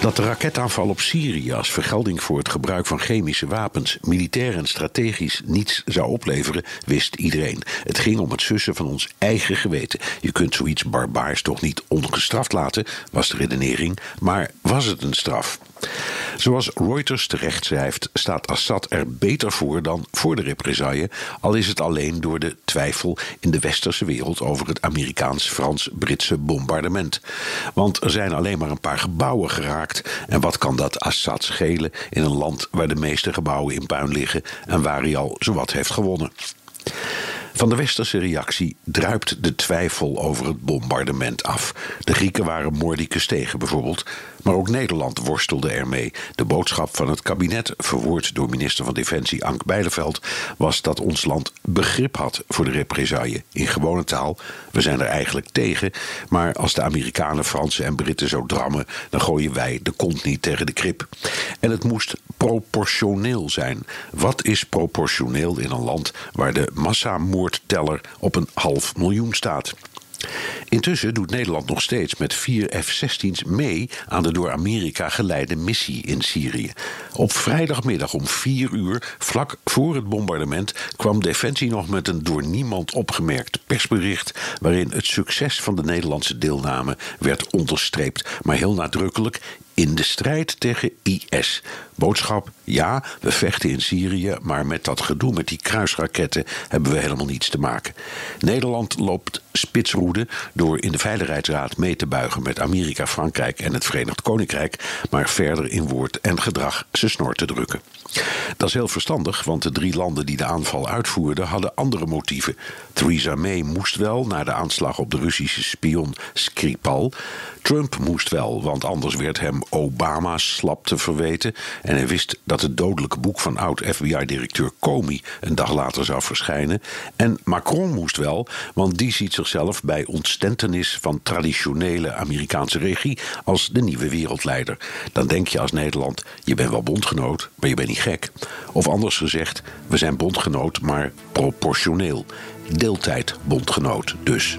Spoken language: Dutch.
Dat de raketaanval op Syrië als vergelding voor het gebruik van chemische wapens militair en strategisch niets zou opleveren, wist iedereen. Het ging om het sussen van ons eigen geweten. Je kunt zoiets barbaars toch niet ongestraft laten, was de redenering. Maar was het een straf? Zoals Reuters terecht schrijft, staat Assad er beter voor dan voor de represaille, al is het alleen door de twijfel in de westerse wereld over het Amerikaans-Frans-Britse bombardement. Want er zijn alleen maar een paar gebouwen geraakt en wat kan dat Assad schelen in een land waar de meeste gebouwen in puin liggen en waar hij al zowat heeft gewonnen? Van de westerse reactie druipt de twijfel over het bombardement af. De Grieken waren mordicus tegen bijvoorbeeld, maar ook Nederland worstelde ermee. De boodschap van het kabinet, verwoord door minister van Defensie Ank Bijleveld, was dat ons land begrip had voor de represaille. In gewone taal, we zijn er eigenlijk tegen, maar als de Amerikanen, Fransen en Britten zo drammen, dan gooien wij de kont niet tegen de krip. En het moest proportioneel zijn. Wat is proportioneel in een land waar de massamoordteller op een half miljoen staat? Intussen doet Nederland nog steeds met vier F-16's mee aan de door Amerika geleide missie in Syrië. Op vrijdagmiddag om vier uur, vlak voor het bombardement, kwam Defensie nog met een door niemand opgemerkt persbericht waarin het succes van de Nederlandse deelname werd onderstreept, maar heel nadrukkelijk in de strijd tegen IS. Boodschap: ja, we vechten in Syrië, maar met dat gedoe met die kruisraketten hebben we helemaal niets te maken. Nederland loopt spitsroede door in de Veiligheidsraad mee te buigen met Amerika, Frankrijk en het Verenigd Koninkrijk, maar verder in woord en gedrag zijn snor te drukken. Dat is heel verstandig, want de drie landen die de aanval uitvoerden hadden andere motieven. Theresa May moest wel na de aanslag op de Russische spion Skripal. Trump moest wel, want anders werd hem Obama's slap te verweten. En hij wist dat het dodelijke boek van oud-FBI-directeur Comey een dag later zou verschijnen. En Macron moest wel, want die ziet zichzelf bij ontstentenis van traditionele Amerikaanse regie als de nieuwe wereldleider. Dan denk je als Nederland: je bent wel bondgenoot, maar je bent niet gek. Of anders gezegd, we zijn bondgenoot, maar proportioneel. Deeltijd bondgenoot dus.